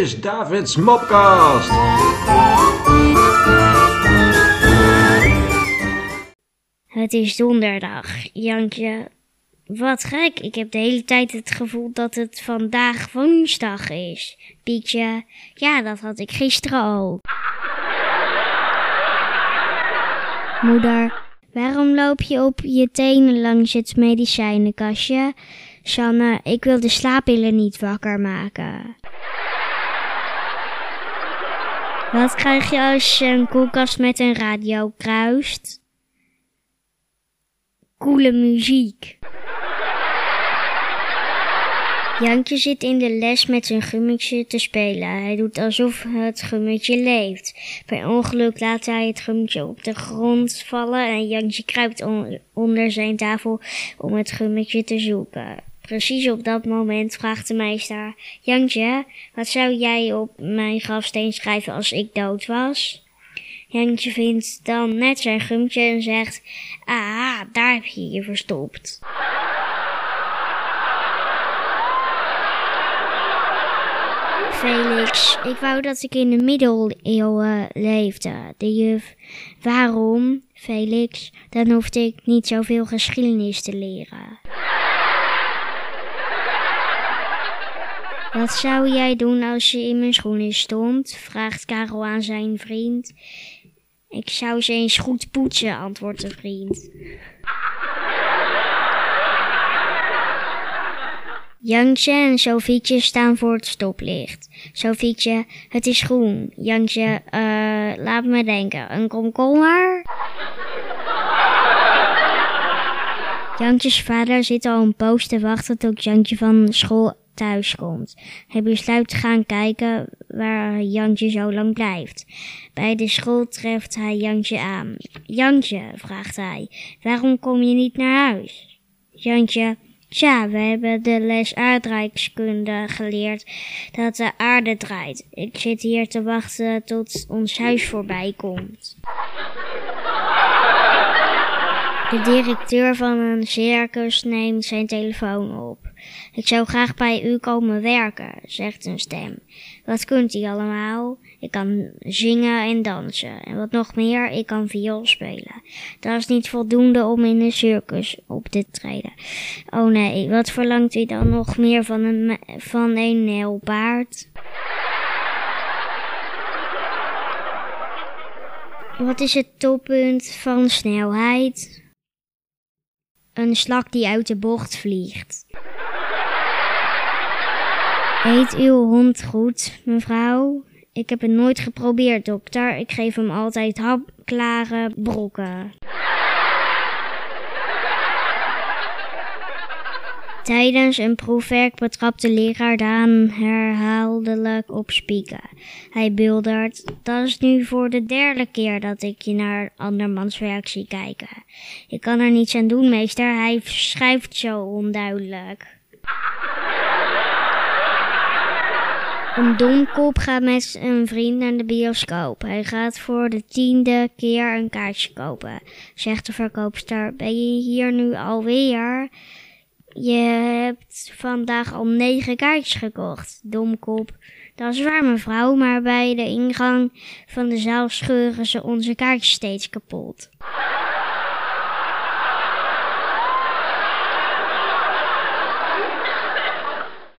is Davids Mopcast. Het is donderdag. Jankje, wat gek. Ik heb de hele tijd het gevoel dat het vandaag woensdag is. Pietje, ja, dat had ik gisteren ook. Moeder, waarom loop je op je tenen langs het medicijnenkastje? Sanne, ik wil de slaappillen niet wakker maken. Wat krijg je als je een koelkast met een radio kruist? Coole muziek. Jankje zit in de les met zijn gummetje te spelen. Hij doet alsof het gummetje leeft. Per ongeluk laat hij het gummetje op de grond vallen en Jankje kruipt onder zijn tafel om het gummetje te zoeken. Precies op dat moment vraagt de meester: Jantje, wat zou jij op mijn grafsteen schrijven als ik dood was? Jantje vindt dan net zijn gummetje en zegt: Ah, daar heb je je verstopt. Felix, ik wou dat ik in de middeleeuwen leefde. De juf, waarom, Felix? Dan hoefde ik niet zoveel geschiedenis te leren. Wat zou jij doen als je in mijn schoenen stond? vraagt Karel aan zijn vriend. Ik zou ze eens goed poetsen, antwoordt de vriend. Jansje en Sofietje staan voor het stoplicht. Sofietje, het is groen. Jansje, uh, laat me denken, een komkommer? Jantjes vader zit al een poos te wachten tot Jantje van school thuis komt. Hij besluit te gaan kijken waar Jantje zo lang blijft. Bij de school treft hij Jantje aan. Jantje, vraagt hij, waarom kom je niet naar huis? Jantje, tja, we hebben de les aardrijkskunde geleerd dat de aarde draait. Ik zit hier te wachten tot ons huis voorbij komt. De directeur van een circus neemt zijn telefoon op. Ik zou graag bij u komen werken, zegt een stem. Wat kunt u allemaal? Ik kan zingen en dansen. En wat nog meer, ik kan viool spelen. Dat is niet voldoende om in een circus op te treden. Oh nee, wat verlangt u dan nog meer van een, van een nijlpaard? Wat is het toppunt van snelheid? Een slak die uit de bocht vliegt. Eet uw hond goed, mevrouw? Ik heb het nooit geprobeerd, dokter. Ik geef hem altijd hapklare brokken. Tijdens een proefwerk betrapt de leraar Daan herhaaldelijk op spieken. Hij buldert, dat is nu voor de derde keer dat ik je naar andermans werk zie kijken. Ik kan er niets aan doen, meester, hij schrijft zo onduidelijk. Een domkop gaat met een vriend naar de bioscoop. Hij gaat voor de tiende keer een kaartje kopen. Zegt de verkoopster, ben je hier nu alweer? Je hebt vandaag al negen kaartjes gekocht, domkop. Dat is waar, mevrouw, maar bij de ingang van de zaal scheuren ze onze kaartjes steeds kapot.